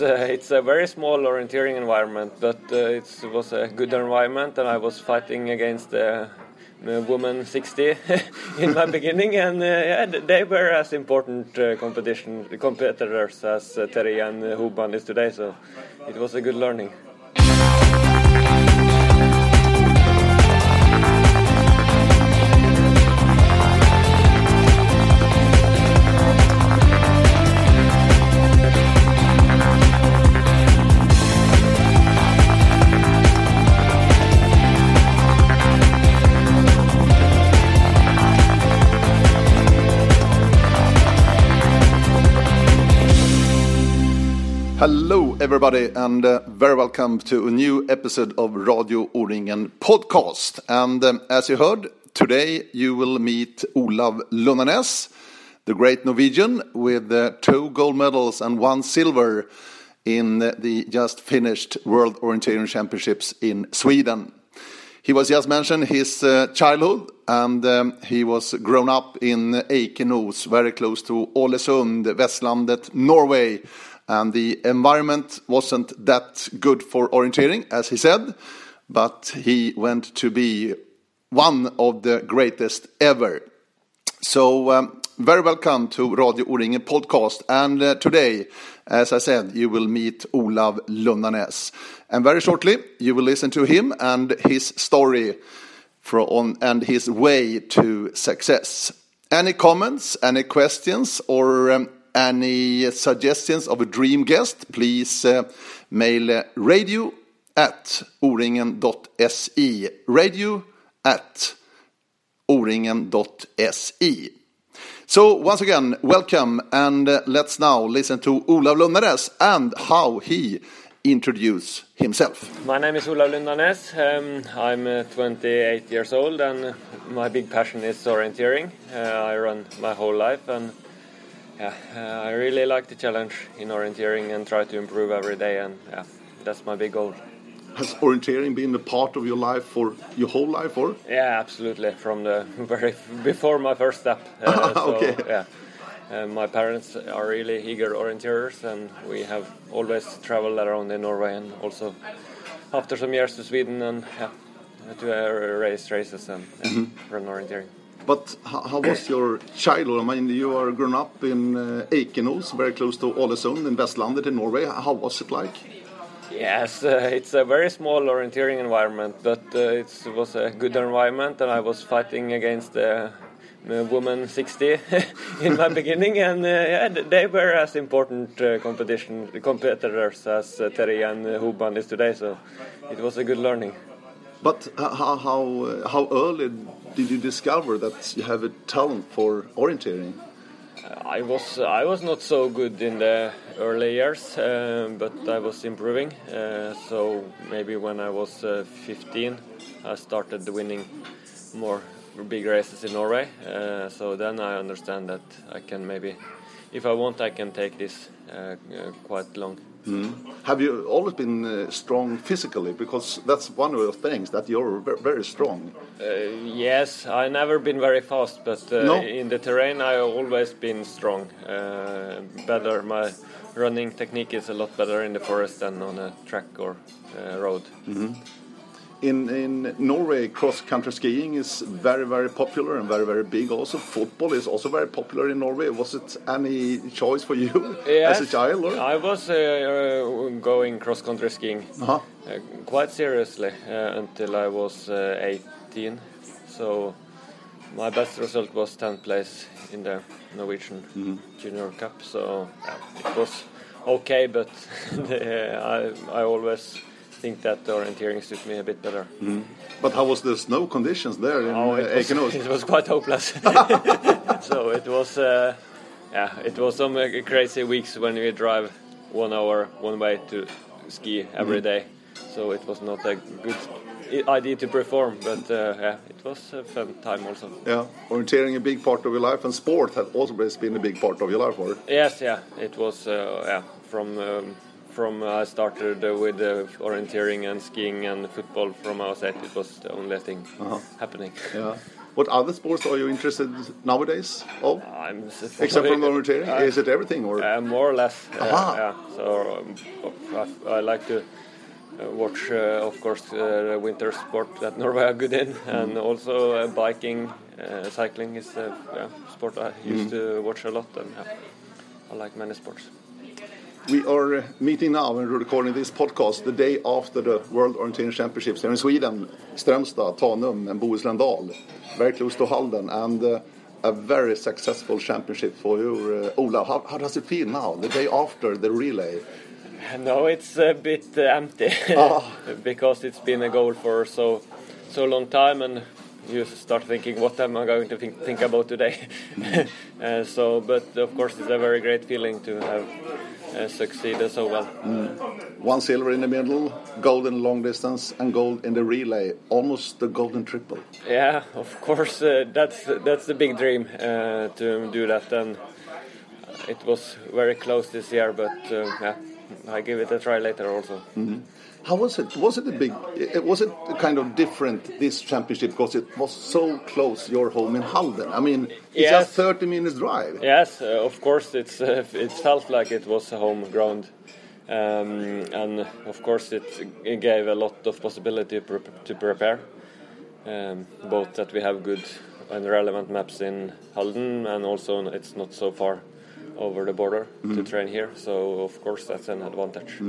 Yes, uh, it's a very small orienteering environment, but uh, it was a good environment, and I was fighting against the uh, woman 60 in my beginning, and uh, yeah, they were as important uh, competition competitors as uh, Thierry and Hubmann is today. So it was a good learning. Hello, everybody, and uh, very welcome to a new episode of Radio O-ringen podcast. And um, as you heard, today you will meet Olav Lundanes, the great Norwegian, with uh, two gold medals and one silver in the just finished World Orienteering Championships in Sweden. He was just mentioned his uh, childhood, and um, he was grown up in Eikenos, very close to Ålesund, Vestlandet, Norway and the environment wasn't that good for orienteering, as he said, but he went to be one of the greatest ever. So, um, very welcome to Radio O-ringen podcast. And uh, today, as I said, you will meet Olav Lundanes. And very shortly, you will listen to him and his story on, and his way to success. Any comments, any questions, or um, any suggestions of a dream guest, please uh, mail uh, radio at oringen.se. Radio at oringen.se. So once again, welcome, and uh, let's now listen to Olav Lundanes and how he introduce himself. My name is Olav Lundanes. Um, I'm uh, 28 years old, and my big passion is orienteering. Uh, I run my whole life, and yeah, uh, I really like the challenge in orienteering and try to improve every day, and yeah, that's my big goal. Has orienteering been a part of your life for your whole life, or? Yeah, absolutely. From the very before my first step. Uh, so, okay. Yeah. Uh, my parents are really eager orienteers, and we have always traveled around in Norway, and also after some years to Sweden, and yeah, to uh, race races and yeah, mm -hmm. run orienteering. But how, was your childhood? I mean, you are grown up in uh, Eikenos, very close to Ålesund in Vestlandet in Norway. How was it like? Yes, uh, it's a very small orienteering environment, but uh, it was a good environment, and I was fighting against the uh, woman 60 in my beginning, and uh, yeah, they were as important uh, competition competitors as uh, Thierry and uh, Hubmann is today, so it was a good learning. But how how how early did you discover that you have a talent for orienteering? I was I was not so good in the early years, uh, but I was improving. Uh, so maybe when I was uh, 15, I started winning more big races in Norway. Uh, so then I understand that I can maybe, if I want, I can take this uh, uh, quite long. Mm. Have you always been uh, strong physically? Because that's one of the things that you're very strong. Uh, yes, I never been very fast, but uh, no. in the terrain I always been strong. Uh, better, my running technique is a lot better in the forest than on a track or uh, road. Mm -hmm in in Norway, cross country skiing is very very popular and very very big. Also, football is also very popular in Norway. Was it any choice for you yes, as a child? Or? I was uh, uh, going cross country skiing uh -huh. uh, quite seriously uh, until I was uh, 18. So my best result was 10th place in the Norwegian mm -hmm. Junior Cup. So yeah, it was okay, but I I always think that the orienteering suits me a bit better. Mm. But how was the snow conditions there in oh, it, uh, was, it was quite hopeless. so it was, uh, yeah, it was some uh, crazy weeks when we drive one hour one way to ski every mm. day. So it was not a good idea to perform, but uh, yeah, it was a fun time also. Yeah, orienteering a big part of your life, and sport has also been a big part of your life, or? Yes, yeah, it was. Uh, yeah, from um, from uh, I started uh, with uh, orienteering and skiing and football from our side. It was the only thing -huh. happening. Yeah. What other sports are you interested nowadays of? I'm Except from orienteering, Uh, is it everything or? Uh, more or less. Uh, yeah. So um, I, I like to watch, uh, of course, uh, the winter sport that Norway are good in, and also uh, biking, uh, cycling is a yeah, sport I used to watch a lot, and I like many sports. We are uh, meeting now and recording this podcast the day after the World Orienteering Championships here in Sweden, Strömstad, Tanum, and Bohuslän very close to Halden, and uh, a very successful championship for you, uh, Ola. How, how does it feel now, the day after the relay? No, it's a bit uh, empty Ah. because it's been a goal for so so long time, and you start thinking, what am I going to think, think about today? uh, so, but of course, it's a very great feeling to have uh, succeeded so well. One silver in the middle, gold in long distance, and gold in the relay. Almost the golden triple. Yeah, of course, uh, that's that's the big dream uh, to do that, and it was very close this year, but uh, yeah, I give it a try later also. How was it? Was it a big? it- Was it kind of different this championship because it was so close your home in Halden? I mean, it's Yes. just 30 minutes drive. Yes, uh, of course, it's uh, it felt like it was a home ground, um, and of course, it, it gave a lot of possibility pre- to prepare. Um, both that we have good and relevant maps in Halden, and also it's not so far over the border to train here. So of course, that's an advantage.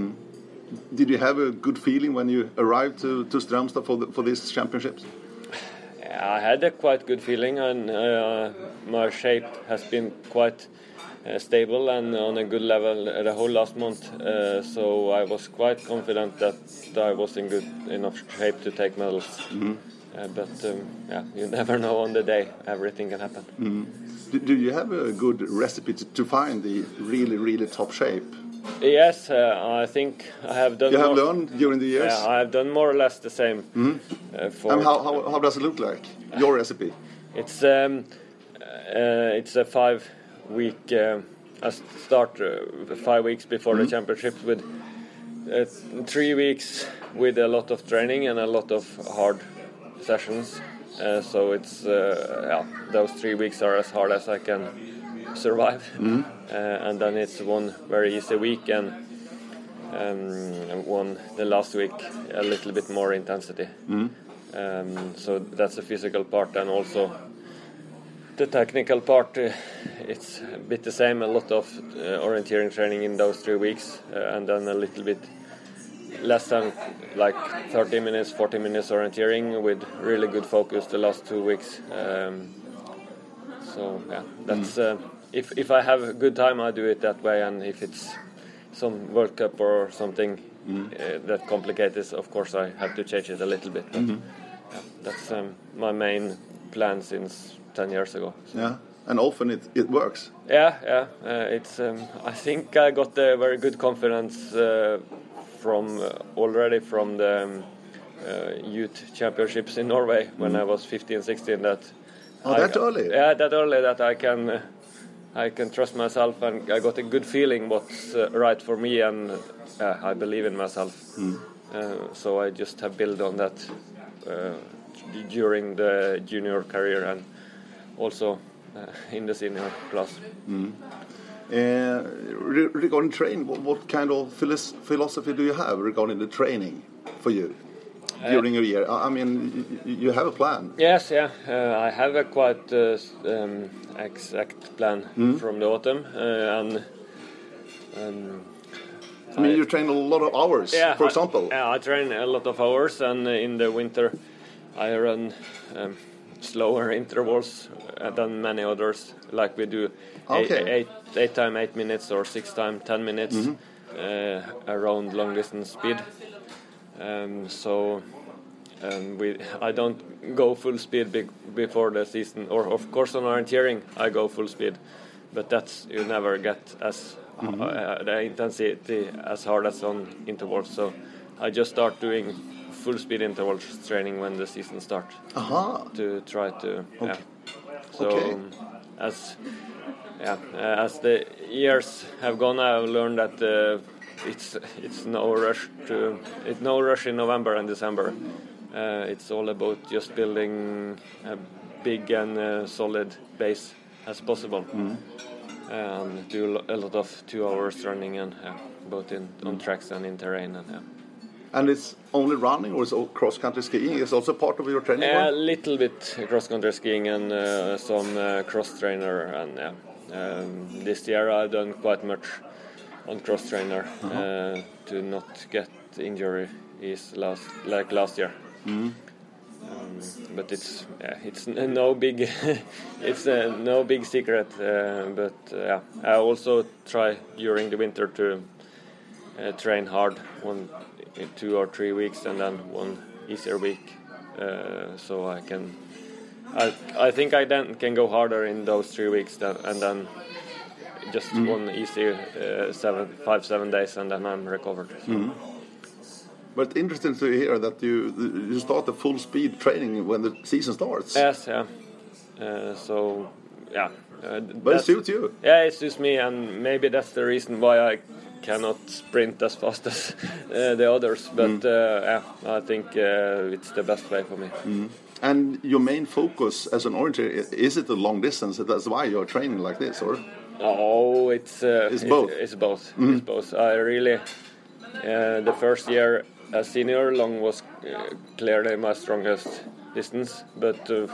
Did you have a good feeling when you arrived to, to Strömstad for, the, for these championships? I had a quite good feeling, and uh, my shape has been quite uh, stable and on a good level the whole last month. Uh, so I was quite confident that I was in good enough shape to take medals. Uh, but um, yeah, you never know on the day; everything can happen. Do, do you have a good recipe to, to find the really, really top shape? Yes, uh, I think I have done. You have more- learned during the years? Yeah, I have done more or less the same. Uh, for and how, how, how does it look like? Your recipe? It's um, uh, it's a five week. Uh, I start uh, five weeks before the championships with uh, three weeks with a lot of training and a lot of hard sessions. Uh, so it's uh, yeah, those three weeks are as hard as I can survive, uh, and then it's one very easy week and um, one the last week a little bit more intensity. Um, so that's the physical part, and also the technical part. Uh, it's a bit the same. A lot of uh, orienteering training in those three weeks, uh, and then a little bit less than like 30 minutes, 40 minutes orienteering with really good focus the last two weeks. Um, so yeah, that's uh, if if I have a good time, I do it that way, and if it's some World Cup or something uh, that complicates of course I have to change it a little bit. But, yeah, that's um, my main plan since 10 years ago. So, Yeah. And often it, it works. yeah, yeah. Uh, it's. Um, I think I got a very good confidence uh, from uh, already from the um, uh, youth championships in Norway when I was 15, 16. That. Oh, I- that early? Yeah, that early that I can. I can trust myself, and I got a good feeling what's uh, right for me, and uh, I believe in myself. Uh, so I just have built on that uh, during the junior career and also uh, in the senior class. Uh, re regarding training, what, what kind of philosophy do you have regarding the training for you during your year? I I mean, you have a plan. Yes, yeah, uh, I have a quite uh, um, exact plan from the autumn, uh, and um, I mean, you train a lot of hours, yeah, for I- example. yeah, I train a lot of hours, and uh, in the winter, I run um, slower intervals uh, than many others, like we do eight, Okay. eight, eight time eight minutes or six time ten minutes uh, around long distance speed. Um, so um, we, I don't go full speed be before the season, or of course on orienteering I go full speed, but that's you never get as uh, the intensity as hard as on intervals. So I just start doing full speed intervals training when the season starts Aha. to try to yeah. So Okay. um, as yeah uh, as the years have gone, I've learned that uh, it's it's no rush to it's no rush in November and December. Uh, it's all about just building a big and uh, solid base as possible. And do a lot of two hours running and yeah, both in on tracks and in terrain and yeah. And it's only running, or is cross country skiing is also part of your training? A little bit cross country skiing and uh, some uh, cross trainer and yeah. Um, this year I've done quite much on cross trainer uh, to not get injuries last like last year. Um, but it's yeah, it's no big it's uh, no big secret. Uh, but uh, yeah, I also try during the winter to uh, train hard one two or three weeks and then one easier week uh, so I can I, I think I then can go harder in those three weeks then, and then just one easy uh, seven five seven days and then I'm recovered So, But interesting to hear that you you start the full speed training when the season starts. yes yeah uh, so yeah uh, but it suits you. Yeah, it suits me, and maybe that's the reason why I cannot sprint as fast as uh, the others. But uh, yeah, I think uh, it's the best way for me. And your main focus as an orienteer is it the long distance? That's why you're training like this, or? Oh, it's uh, It's both. it's both. It's both. I really uh, the first year as senior, long was uh, clearly my strongest distance, but uh,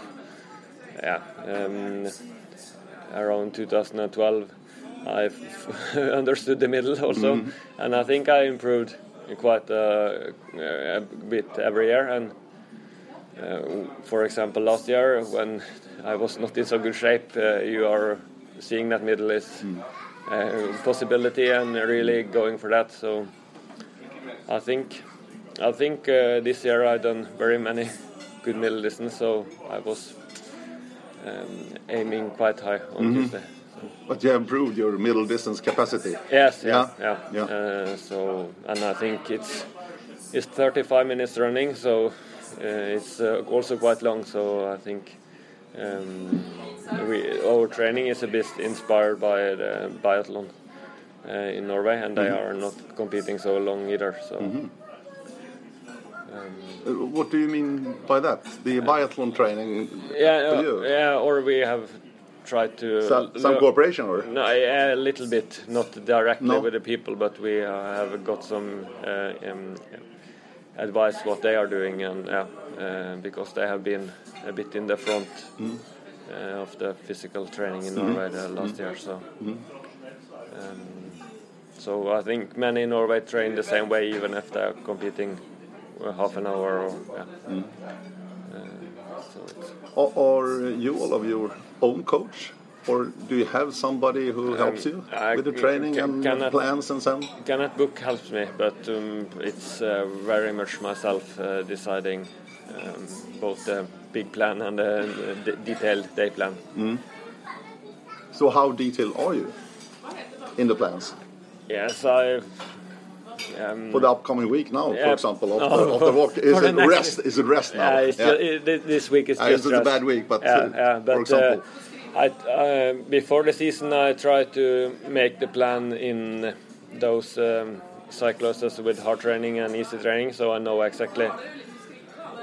yeah, um, around 2012, I understood the middle also, and I think I improved quite uh, a bit every year. And uh, for example, last year when I was not in so good shape, uh, you are seeing that middle is a possibility and really going for that. So I think I think uh, this year I've done very many good middle distance, so I was um, aiming quite high on Tuesday. So. But you improved your middle distance capacity. Yes, Yeah, yeah, yeah. yeah. Uh, so, and I think it's it's 35 minutes running, so uh, it's uh, also quite long. So I think um, we our training is a bit inspired by the biathlon uh, in Norway, and they are not competing so long either. So. Uh, What do you mean by that? The biathlon training Yeah, uh, yeah, or we have tried to Some, some cooperation, or? No, a little bit, not directly No? with the people, but we uh, have got some uh, um, advice what they are doing, and yeah, uh, because they have been a bit in the front Mm. uh, of the physical training in Mm-hmm. Norway the last year. So, um, so I think many in Norway train the same way, even if they are competing half an hour or yeah. Mm. Uh, so it's, Or, or you all of your own coach? Or do you have somebody who helps you Um, with the training ca- and cannot- plans and so on? Canet book helps me, but um, it's uh, very much myself uh, deciding um, both the big plan and the the detailed day plan. So how detailed are you in the plans? Yes, I. Um, For the upcoming week now, for example, of, No, the, of the walk, is it rest? Is it rest now? yeah, it's Yeah. ju- it- this week is Uh, just it's a bad week, but, yeah, uh, yeah, but for example. I, uh, before the season, I try to make the plan in those um, cycluses with hard training and easy training, so I know exactly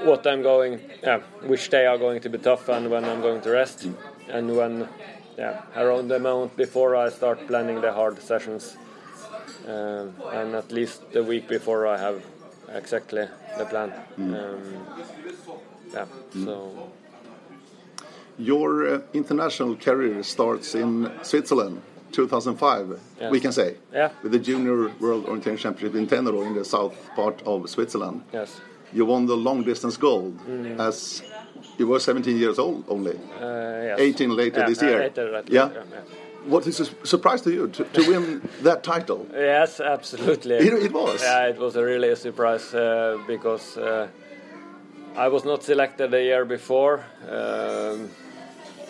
what I'm going, yeah, which day are going to be tough and when I'm going to rest, and when, yeah, around the month before I start planning the hard sessions, um, and at least the week before I have exactly the plan. Um, yeah, so Your uh, international career starts in Switzerland, 2005, Yes. we can say, Yeah. with the Junior World Orientation Championship in Tenero in the south part of Switzerland. yes, You won the long distance gold as you were 17 years old only. uh, yes. 18 later Yeah, this uh, year. later, later, Yeah. yeah, yeah. What is a surprise to you to, to win that title? Yes, absolutely. It- it was? Yeah, it was a really a surprise uh, because uh, I was not selected the year before. Um,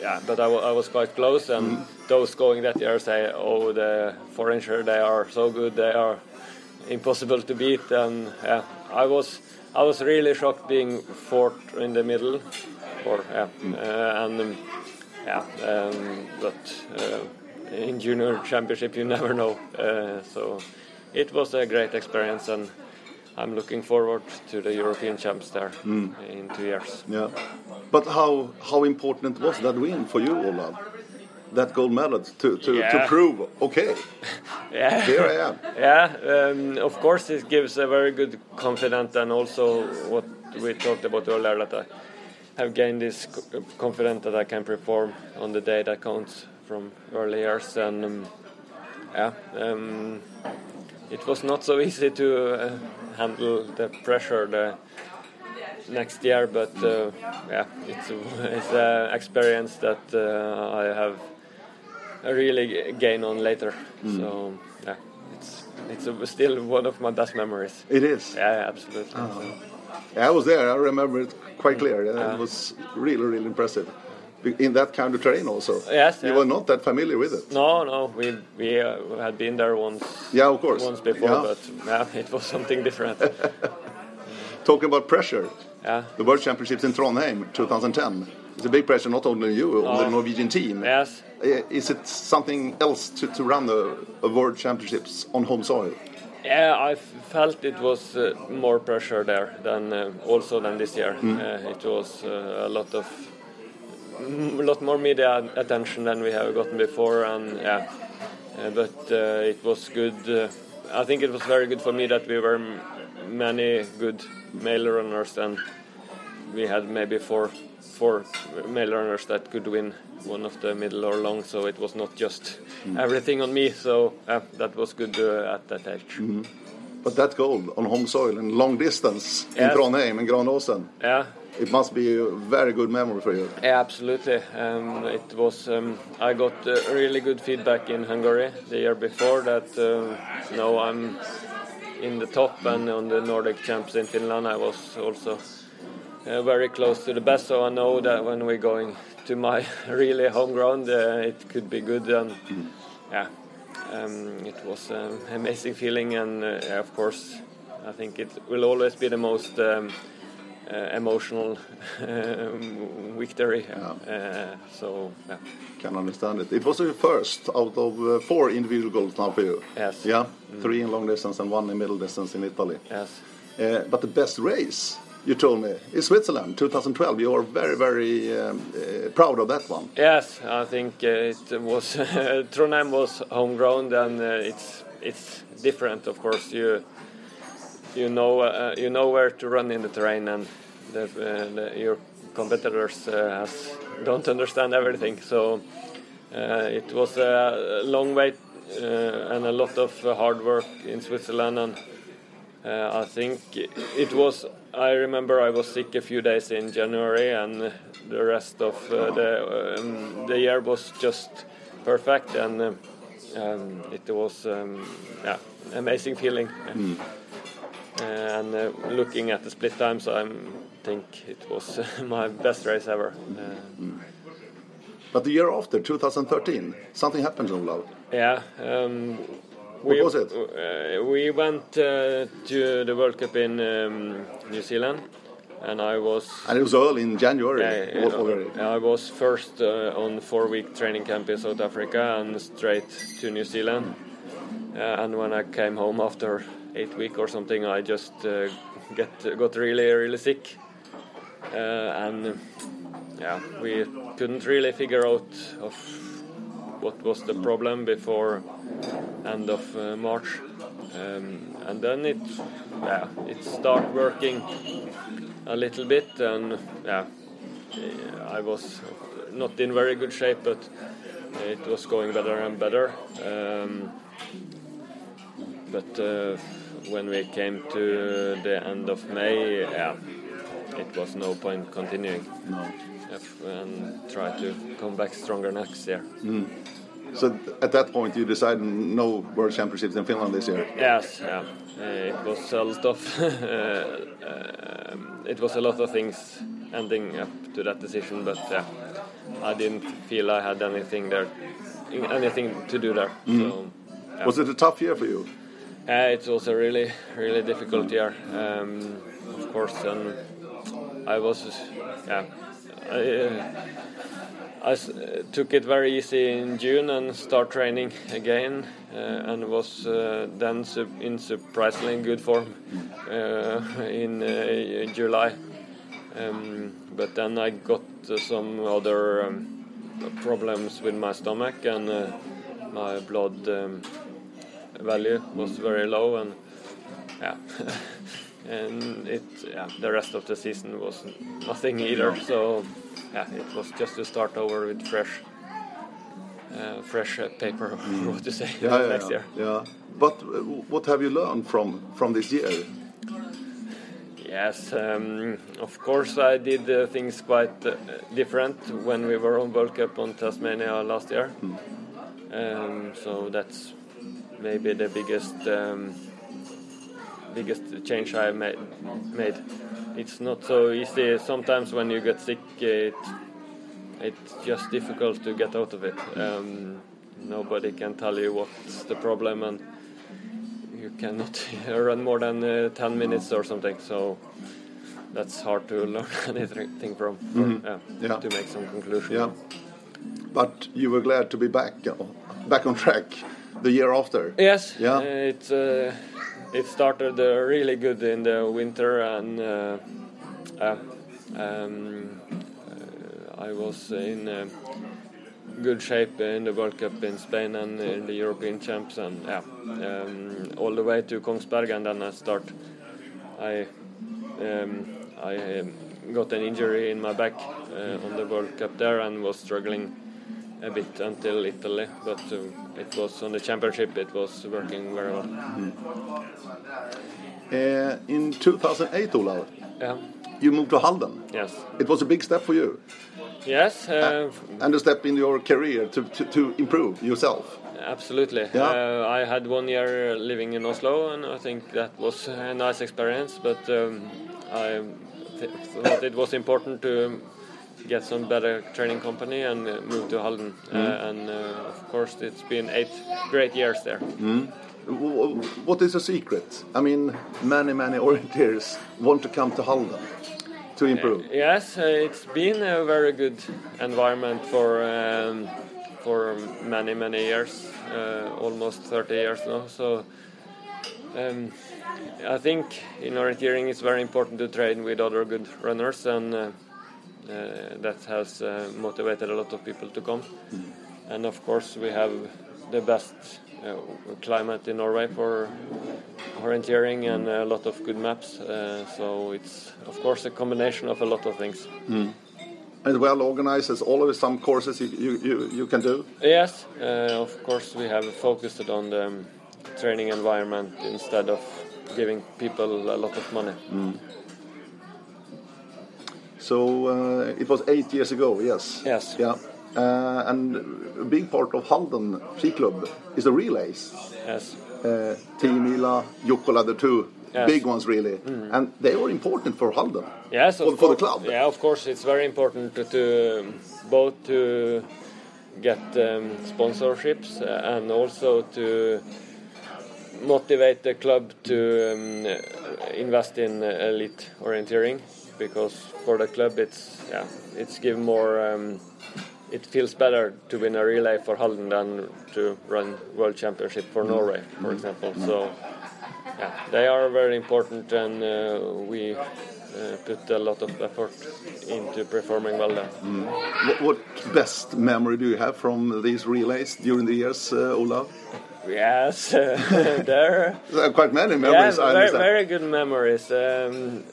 yeah, but I, I was quite close, and Mm-hmm. those going that year say, "Oh, the foreigner, they are so good, they are impossible to beat." And yeah, I was I was really shocked being fourth in the middle, or yeah, Mm. uh, and um, yeah, um, but. Uh, in junior championship you never know uh, so it was a great experience and I'm looking forward to the European champs there Mm. in two years. Yeah. But how how important was that win for you, Olav? That gold medal to, to, to prove, okay, Yeah. here I am. Yeah, um, of course, it gives a very good confidence, and also what we talked about earlier that I have gained this confidence that I can perform on the day that counts from early years, and um, yeah, um, it was not so easy to uh, handle the pressure the next year, but uh, yeah, it's it's an experience that uh, I have really gain on later. So yeah, it's it's a, still one of my best memories. It is. Yeah, yeah, absolutely. Yeah, I was there. I remember it quite clear. Uh-huh. It was really, really impressive. In that kind of terrain, also. Yes, You yeah. were not that familiar with it. No, no, we we uh, had been there once. Yeah, of course. Once before, Yeah. but yeah, it was something different. Talking about pressure, yeah. the World Championships in Trondheim 2010. It's a big pressure not only on you, on the Oh. Norwegian team. Yes. Uh, Is it something else to, to run the World Championships on home soil? Yeah, I felt it was uh, more pressure there than uh, also than this year. Uh, it was uh, a lot of mm, a lot more media attention than we have gotten before, and yeah, uh, but uh, it was good. Uh, I think it was very good for me that we were m- many good male runners, and we had maybe four four male runners that could win one of the middle or long. So it was not just everything on me. So yeah, that was good uh, at that age. But that gold on home soil and long distance in Yes. Trondheim and Granåsen, Yeah, it must be a very good memory for you. yeah, absolutely. Um, it was. Um, I got uh, really good feedback in Hungary the year before that. Uh, now I'm in the top, and on the Nordic champs in Finland, I was also uh, very close to the best. So I know that when we're going to my really home ground, uh, it could be good. And yeah, um, it was an amazing feeling, and uh, of course, I think it will always be the most. Uh, emotional um, victory. Uh, so yeah. Can understand it. It was your first out of uh, four individual goals now for you. Yes. Yeah, three in long distance and one in middle distance in Italy. Yes. Uh, but the best race, you told me, is Switzerland 2012. You are very, very um, uh, proud of that one. Yes, I think uh, it was Trondheim was home ground, and uh, it's it's different. Of course, you you know uh, you know where to run in the terrain, and the, uh, the, your competitors uh, has, don't understand everything. So uh, it was a long wait uh, and a lot of uh, hard work in Switzerland, and uh, I think it was. I remember I was sick a few days in January, and the rest of uh, the um, the year was just perfect, and um, it was um, yeah amazing feeling. Uh, and uh, looking at the split times, I think it was my best race ever. Uh, But the year after, 2013, something happened, Olav. Yeah. Um, What we, was it? Uh, we went uh, to the World Cup in um, New Zealand, and I was. And it was early in January Yeah, al- yeah, already. I was first uh, on four-week training camp in South Africa and straight to New Zealand. Uh, and when I came home after eight week or something, I just uh, get got really really sick, uh, and yeah, we couldn't really figure out of what was the problem before end of uh, March, um, and then it yeah it started working a little bit, and yeah, I was not in very good shape, but it was going better and better. Um, but uh, when we came to the end of May, yeah, it was no point continuing. No. If- And try to come back stronger next year. So at that point, you decided no World Championships in Finland this year. Yes, yeah. Uh, it was a lot of uh, it was a lot of things ending up to that decision, but yeah, I didn't feel I had anything there, anything to do there. So yeah. Was it a tough year for you? Uh, it was a really, really difficult year, um, of course, and I was, yeah, I, uh, took it very easy in June and start training again, uh, and was uh, then su- in surprisingly good form uh, in July. Um, but then I got some other um, problems with my stomach, and my blood um, value was very low, and yeah. and it yeah, the rest of the season was nothing either. So yeah, it was just to start over with fresh, uh, fresh uh, paper, or what to say, Yeah, yeah, next yeah. year. yeah. But uh, what have you learned from from this year? Yes, um, of course I did uh, things quite uh, different when we were on World Cup on Tasmania last year. Um, so that's maybe the biggest um, biggest change I made. Made. It's not so easy. Sometimes when you get sick, it it's just difficult to get out of it. Um, nobody can tell you what's the problem and you cannot run more than uh, 10 minutes or something so that's hard to learn anything from or, yeah, Yeah. to make some conclusion Yeah. But you were glad to be back uh, back on track the year after. yes Yeah. uh, it uh, it started uh, really good in the winter and uh, uh, um, uh, I was in uh, good shape in the World Cup in Spain and in the European champs and yeah um, all the way to Kongsberg and then I start I um, I um, got an injury in my back uh, on the World Cup there and was struggling a bit until Italy but uh, it was on the championship it was working very well Uh, in 2008, Olav, yeah you moved to Halden. yes It was a big step for you yes uh, and a step in your career to, to, to improve yourself. Absolutely. Yeah. Uh, I had one year living in Oslo, and I think that was a nice experience. But um, I th- thought it was important to get some better training company and uh, move to Halden. Uh, and uh, of course, it's been eight great years there. W- What is the secret? I mean, many, many orienteers want to come to Halden to improve. Yes, uh, it's been a very good environment for um, for many many years, uh, almost 30 years now. So um, I think in orienteering it's very important to train with other good runners, and uh, uh, that has uh, motivated a lot of people to come. And of course, we have the best uh, climate in Norway for orienteering and a lot of good maps. Uh, so it's of course a combination of a lot of things. And well organized, there's always some courses you, you, you, can do. Yes, uh, of course we have focused on the um, training environment instead of giving people a lot of money. So uh, it was eight years ago, yes. Yes. Yeah. Uh, and a big part of Halden Ski Club is the relays. Yes. Uh, Team Ila, Jukola, the two Yes. big ones really. And they were important for Halden. Yes, For- of for the club. Yeah, of course, it's very important to, to um, both to get um, sponsorships uh, and also to motivate the club to um, invest in elite orienteering because for the club it's yeah it's give more um, it feels better to win a relay for Halden than to run world championship for Norway for example. So yeah they are very important and uh, we uh, put a lot of effort into performing well there. What, what best memory do you have from these relays during the years, uh, Olav? yes there. There are quite many yeah memories, I very, very good memories. Um,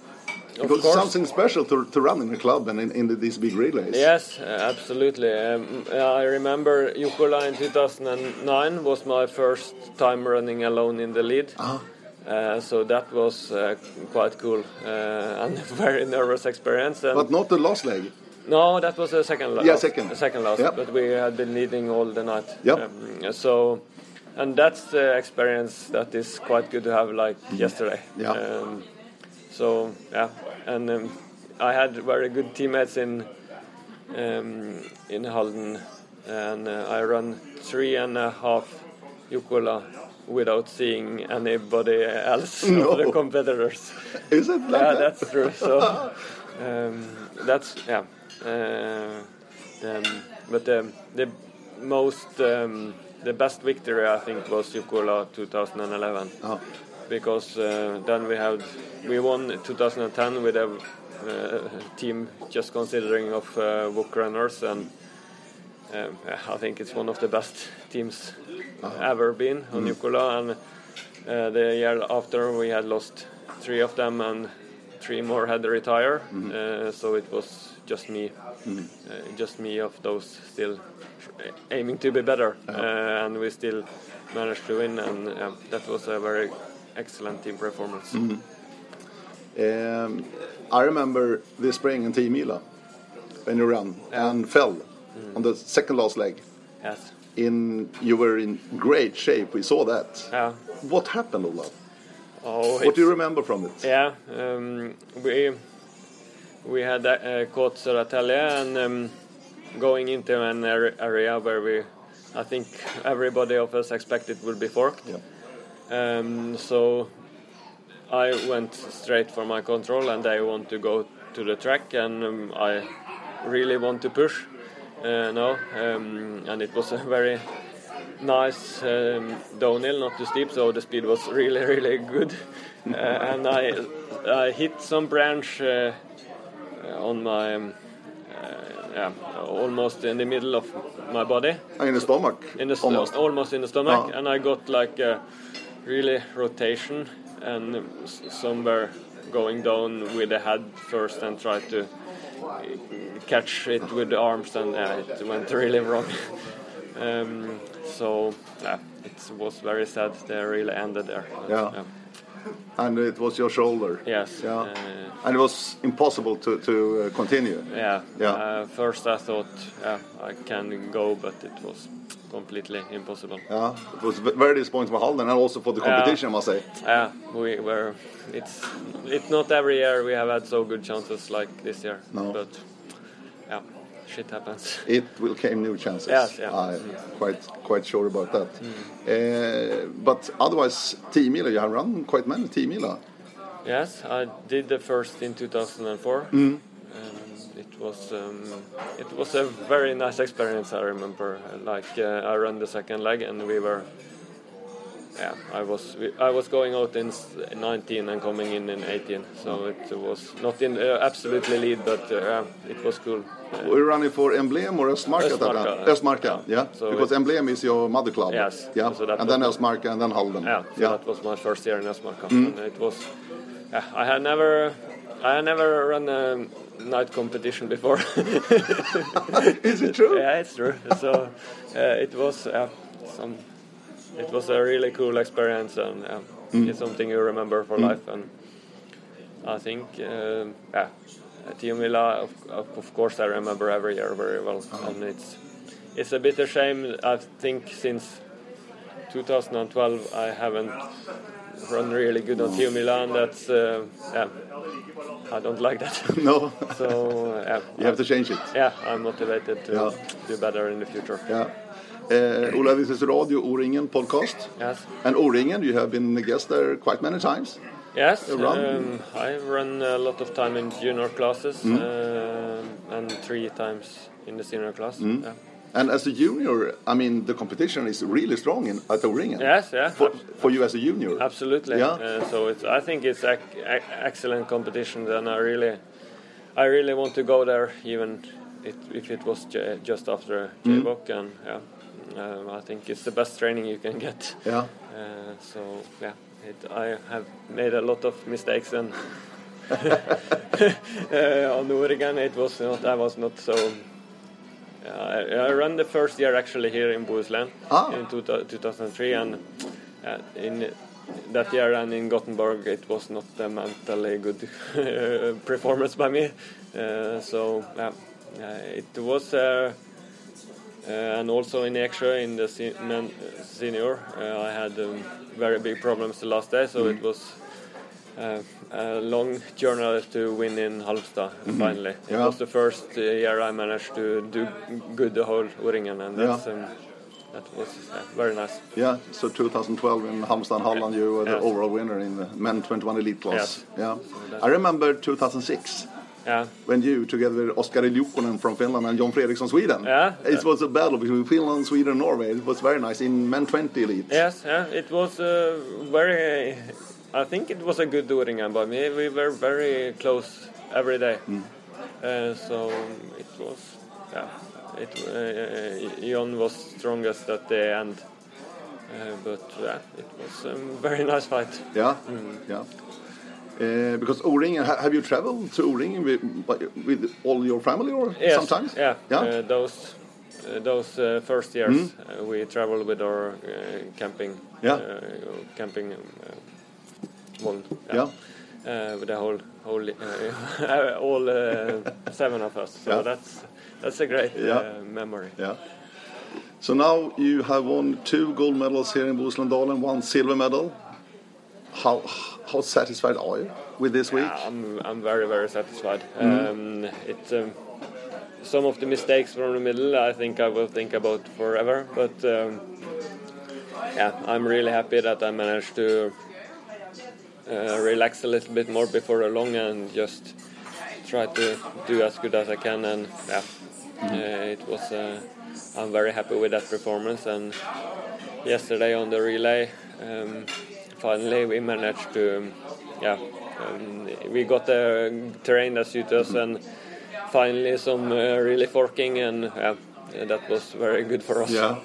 of because course something special to, to run in a club and in, in these big relays. Yes, uh, absolutely. Um, I remember Jukola in 2009 was my first time running alone in the lead. Ah. Uh, so that was uh, quite cool uh, and a very nervous experience. And But not the last leg. no, that was the second last. Yeah, second. The second last. Yep. But we had been leading all the night. Yep. Um, so, and that's the experience that is quite good to have, like yesterday. Yeah. Um, so yeah, and um, I had very good teammates in um, in Halden, and uh, I ran three and a half Jukola without seeing anybody else No. of the competitors. Is it like Yeah, that? that's true. So um, that's yeah. Uh, Um, but um, the most, um, the best victory I think was Jukola 2011 Ja. Because uh, then we had we won 2010 with a uh, team just considering of uh, book runners and um, I think it's one of the best teams ever been on Jukola and uh, the year after we had lost three of them and three more had to retire. Uh, so it was just me uh, just me of those still aiming to be better. Uh, and we still managed to win and that was a very excellent team performance Um, I remember this spring in Tiomila when you ran and fell on the second last leg. yes In you were in great shape. We saw that. yeah What happened, Olav? oh What do you remember from it? Yeah, um, we we had uh, caught Södertälje and um, going into an area where we, I think everybody of us expected would be forked. Yeah. Um, so I went straight for my control, and I want to go to the track, and um, I really want to push uh, now, um, and it was a very nice um, downhill, not too steep, so the speed was really, really good, uh, and I I hit some branch uh, on my. Um, uh, yeah, almost in the middle of my body In the stomach. in the almost. almost. in the stomach, Ah. and I got like a really rotation, and some were going down with the head first and tried to uh, catch it with the arms, and yeah, it went really wrong. um, so yeah, it was very sad. They really ended there. Yeah. And it was your shoulder. Yes. Yeah. Uh, And it was impossible to, to uh, continue. yeah. Yeah. Uh, first I thought, yeah, I can go, but it was completely impossible. Yeah. It was very disappointing for Halden and also for the Yeah. competition, I must say. Yeah, we were. It's it's not every year we have had so good chances like this year. No. But yeah, shit happens. It will came new chances. Yes, yeah. I'm quite quite sure about that. Uh, but otherwise, Tiomila, you have run quite many Tiomila. yes, I did the first in 2004. Mm. And it was um, it was a very nice experience. I remember. Like uh, I ran the second leg, and we were. Yeah, I was I was going out in 19 and coming in in 18, so it was not in uh, absolutely lead, but uh, yeah, it was cool. Uh, Were running for Emblem or Östmarka? at that time? Östmarka, yeah. Yeah. So because it- Emblem is your mother club. Yes. Yeah. So and then Östmarka and then Halden. Yeah, so yeah. that was my first year in Östmarka. Mm. And it was, yeah, I had never, I had never run a night competition before. is it true? yeah, it's true. So uh, it was, uh, some, it was a really cool experience and uh, Mm. it's something you remember for life. And I think, uh, yeah, Tiomila, of, of course, I remember every year very well, Uh-huh. and it's it's a bit a shame. I think since 2012 I haven't run really good on Tiomilan. That's uh, yeah, I don't like that. No. so uh, yeah, you have to change it. yeah, I'm motivated to Yeah. do better in the future. Yeah. Uh, Ola, this is Radio O-ringen podcast. Yes. And O-ringen, you have been a guest there quite many times. Yes, um, I run a lot of time in junior classes Mm. uh, and three times in the senior class. Mm. Yeah. And as a junior, I mean, the competition is really strong in, at O-ringen. Yes, yeah, For, for you as a junior. absolutely. Yeah. Uh, so it's, I think it's ac- ac- excellent competition, and I really, I really want to go there, even it, if it was j- just after Mm. JWOC, and yeah, um, I think it's the best training you can get. Yeah. Uh, so yeah, it, I have made a lot of mistakes and uh, on O-ringen it was not. I was not so. Yeah, I, I ran the first year actually here in Bohuslän Ah. in two, 2003, and uh, in that year and in Gothenburg it was not a mentally good performance by me. Uh, so uh, it was. Uh, uh, and also in Eksjö in the se- men, uh, senior, uh, I had um, very big problems the last day, so it was uh, a long journey to win in Halmstad finally. It Yeah. was the first uh, year I managed to do good the whole Ringen, and Yeah. um, that was uh, very nice. Yeah, so 2012 in Halmstad and Halland, you were the Yes. overall winner in the men 21 elite class. Yes. Yeah, that- I remember 2006 Yeah. When you, together with Oskar Iljukonen from Finland and John Fredriksson Sweden, Yeah. it was a battle between Finland, Sweden, and Norway. It was very nice in men 20 elite. Yes, yeah, it was uh, very. I think it was a good O-ringen, but we, we were very close every day. Uh, so it was, yeah. It uh, Jon was strongest at the end, uh, but yeah, it was a very nice fight. Yeah, yeah. Uh, because O-ringen, ha have you traveled to O-ringen with, with all your family or Yes, sometimes? yeah. Yeah. Uh, those uh, those uh, first years uh, we traveled with our uh, camping. Yeah. Uh, camping. Uh, one. Yeah. Uh, with the whole whole uh, all uh, seven of us. So Yeah. that's that's a great Yeah. uh, memory. Yeah. So now you have won two gold medals here in Bohuslän one silver medal. How how satisfied are you with this week? Yeah, I'm I'm very very satisfied. Mm-hmm. Um, it um, some of the mistakes from the middle I think I will think about forever, but um, yeah, I'm really happy that I managed to uh, relax a little bit more before a long and just try to do as good as I can. And yeah, uh, it was. Uh, I'm very happy with that performance. And yesterday on the relay, um, finally we managed to, um, yeah, um, we got the terrain that suited us and finally some uh, really forking and yeah, that was very good for us. Yeah.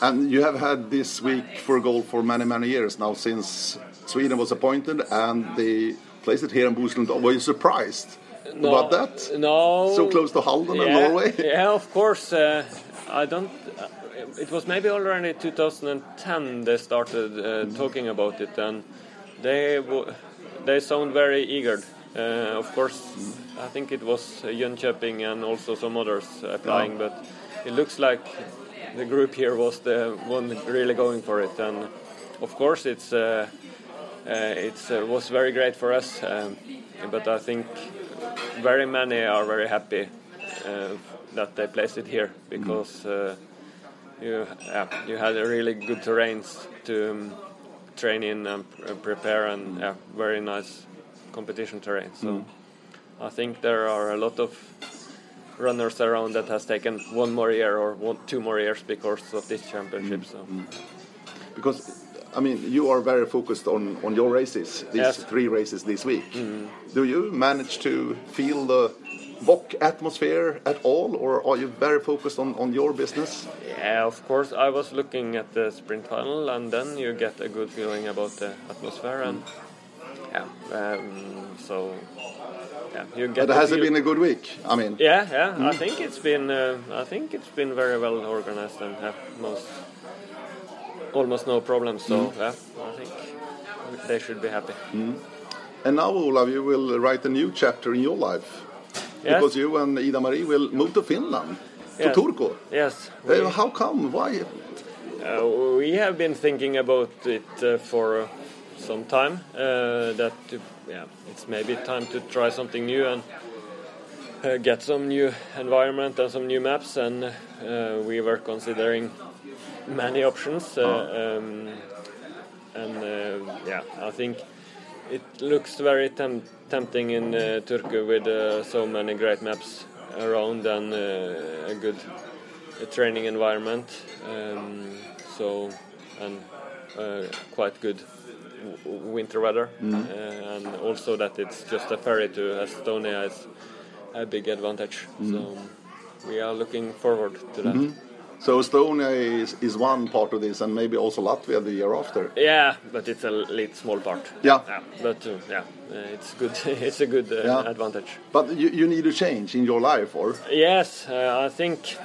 And you have had this week for goal for many, many years now since Sweden was appointed and they placed it here in Bohuslän. Were you surprised about that? No. So close to Halden and Norway? Yeah, of course. Uh, I don't. Uh, it was maybe already 2010 they started uh, talking about it, and they w- they sound very eager. Uh, of course, I think it was Jönköping and also some others applying, but it looks like the group here was the one really going for it, and of course it's. Uh, it uh, was very great for us, um, but I think very many are very happy uh, that they placed it here because uh, you yeah, you had a really good terrains to um, train in and pr- prepare and yeah, very nice competition terrain. So I think there are a lot of runners around that has taken one more year or one, two more years because of this championship. So Because, I mean, you are very focused on, on your races, these Yes. three races this week. Do you manage to feel the WOC atmosphere at all, or are you very focused on, on your business? Yeah, of course. I was looking at the sprint tunnel, and then you get a good feeling about the atmosphere, and yeah, um, so yeah, you get. But has it been a good week? I mean, Yeah, yeah. I think it's been. Uh, I think it's been very well organized and have most, almost no problems. So yeah, I think they should be happy. and now, Olav, you will write a new chapter in your life. Yes. Because you and Ida Marie will move to Finland, Yes. to Turku. Yes. Uh, how come? Why? Uh, we have been thinking about it uh, for uh, some time. Uh, that yeah, it's maybe time to try something new and uh, get some new environment and some new maps. And uh, we were considering many options. Uh, um, and uh, yeah, I think it looks very tem- tempting in uh, Turku with uh, so many great maps around and uh, a good uh, training environment. Um, so and uh, quite good w- winter weather, uh, and also that it's just a ferry to Estonia is a big advantage. So we are looking forward to that. So Estonia is, is one part of this, and maybe also Latvia the year after. Yeah, but it's a little small part. Yeah. but uh, yeah, uh, it's good. it's a good uh, Yeah. advantage. But you, you need a change in your life, or Yes, uh, I think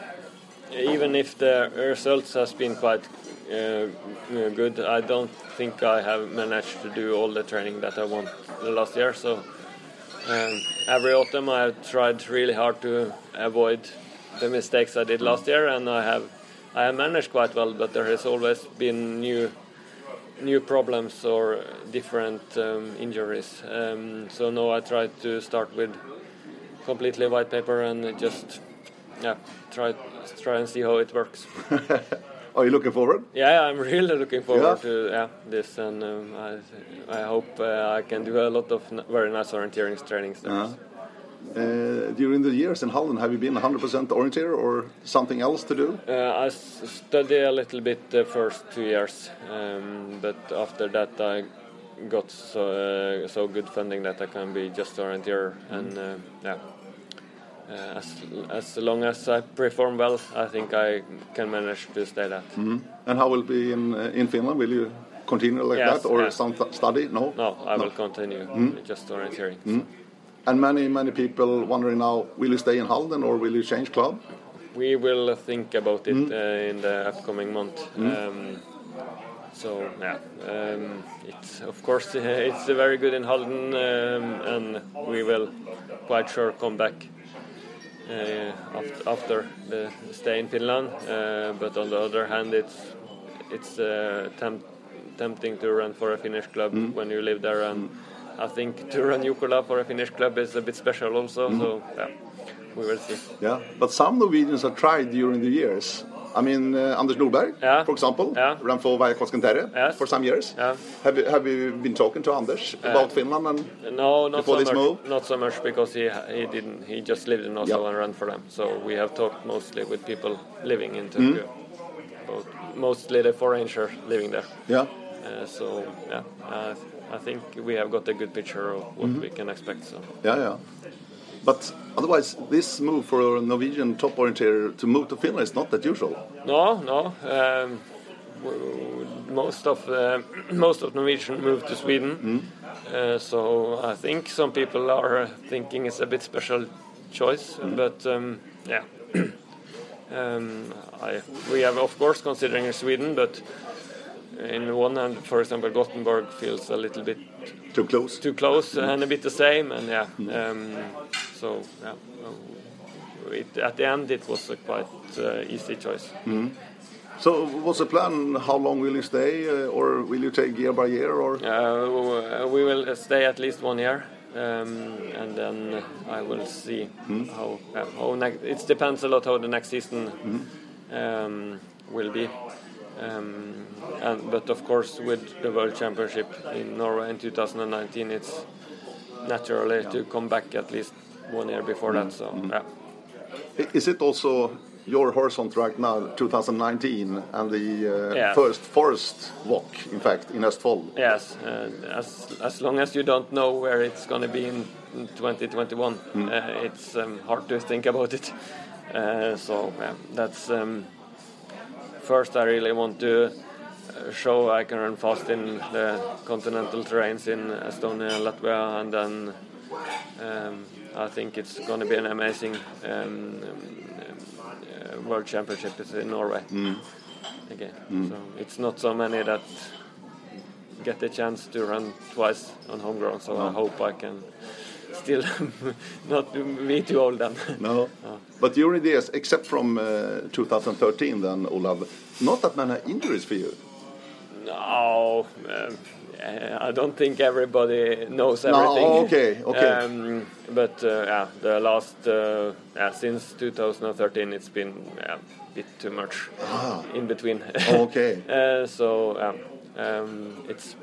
even if the results has been quite uh, uh, good, I don't think I have managed to do all the training that I want the last year. So um, every autumn I tried really hard to avoid the mistakes I did last year, and I have I have managed quite well. But there has always been new new problems or different um, injuries. Um, so now I try to start with completely white paper and just yeah try try and see how it works. are you looking forward? Yeah, I'm really looking forward Yeah. to yeah, this, and um, I I hope uh, I can do a lot of n- very nice orienteering trainings there. Uh-huh. Uh, during the years in Halden, have you been 100% orienteer or something else to do? Uh, I studied a little bit the first two years, um, but after that I got so, uh, so good funding that I can be just orienteer and uh, yeah. Uh, as as long as I perform well, I think I can manage to stay that. And how will it be in uh, in Finland? Will you continue like Yes, that or some th- study? No. No, I will continue just orienteering. And many many people wondering now: Will you stay in Halden or will you change club? We will think about it uh, in the upcoming month. Um, so yeah, um, it's of course it's very good in Halden, um, and we will quite sure come back uh, after, after the stay in Finland. Uh, but on the other hand, it's it's uh, temp- tempting to run for a Finnish club when you live there, and I think to run Jukola for a Finnish club is a bit special also. So yeah, we will see. Yeah, but some Norwegians have tried during the years. I mean, uh, Anders Nordberg, Yeah. for example, Yeah. ran for Vaajakosken Terä Yes. for some years. Yeah. Have you have you been talking to Anders about Finland and No, not Before so this much. move? Not so much because he he didn't. He just lived in Oslo Yep. and ran for them. So we have talked mostly with people living in Turku, Mm. mostly the foreigner living there. yeah? Uh, so yeah, uh, I think we have got a good picture of what Mm-hmm. we can expect. So Yeah, yeah. But otherwise, this move for a Norwegian top orienteer to move to Finland is not that usual. no, no. Um, w- most of uh, most of Norwegian move to Sweden. Uh, so I think some people are thinking it's a bit special choice, but um, yeah. um, I, we have of course considering Sweden, but in one hand, for example, Gothenburg feels a little bit Too close. too close and a bit the same, and yeah. Um, so yeah, it, at the end it was a quite uh, easy choice. So, what's the plan? How long will you stay, uh, or will you take year by year, or? Uh, we will stay at least one year, um, and then I will see how. Uh, how next, it depends a lot how the next season um, will be. Um, and, but of course, with the World Championship in Norway in 2019, it's naturally to come back at least one year before that. So yeah. Is it also your horizon track now, 2019, and the uh, Yeah. first forest WOC, in fact, in Østfold? Yes, uh, as as long as you don't know where it's going to be in in 2021, uh, it's um, hard to think about it. Uh, so yeah, that's um, first. I really want to uh, show I can run fast in the continental terrains in Estonia and Latvia, and then um, I think it's going to be an amazing um, uh, world championship in Norway again. So it's not so many that get the chance to run twice on home ground. So I hope I can still not be too old then. No. But during the years, except from uh, 2013, then, Olav, not that many injuries for you. no, um, I don't think everybody knows everything. No, okay, okay. Um, but uh, yeah, the last uh, yeah since 2013, it's been yeah, a bit too much ah. in between. Ah. Okay. uh, so um, um, it's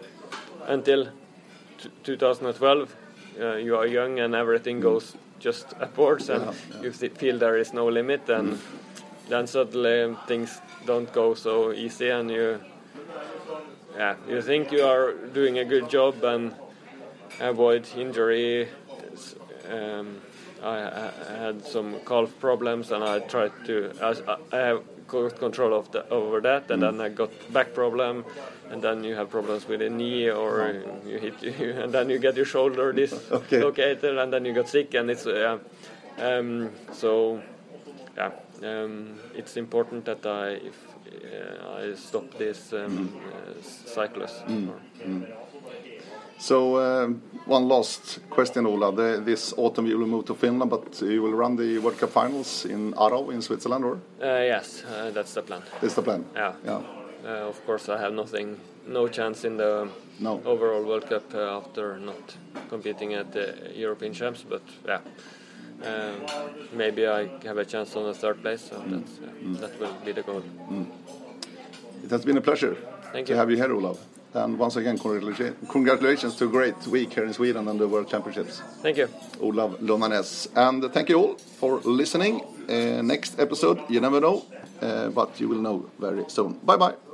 until t- 2012. Uh, you are young and everything goes just upwards, and Mm. Yeah, yeah. you feel there is no limit, and then suddenly things don't go so easy, and you yeah, you think you are doing a good job and avoid injury. Um, I, I had some calf problems and I tried to. I, I have got control of the, over that, and then I got back problem, and then you have problems with the knee or you hit you, and then you get your shoulder dislocated, and then you got sick, and it's yeah. Um, so yeah, um, it's important that I if, uh, I stop this um, uh, cyclist. Or- So, um, one last question, Ola. The, this autumn you will move to Finland, but you will run the World Cup finals in Aarau in Switzerland, or Uh, yes, uh, that's the plan. is the plan? Yeah. Yeah. Uh, of course, I have nothing, no chance in the No. overall World Cup uh, after not competing at the European Champs. But yeah, um, maybe I have a chance on the third place. So Mm. that's, uh, that will be the goal. It has been a pleasure Thank to you. have you here, Olav. And once again, congratulations to a great week here in Sweden and the World Championships. Thank you. Olav Lundanes. And thank you all for listening. Uh, next episode, you never know, uh, but you will know very soon. Bye bye.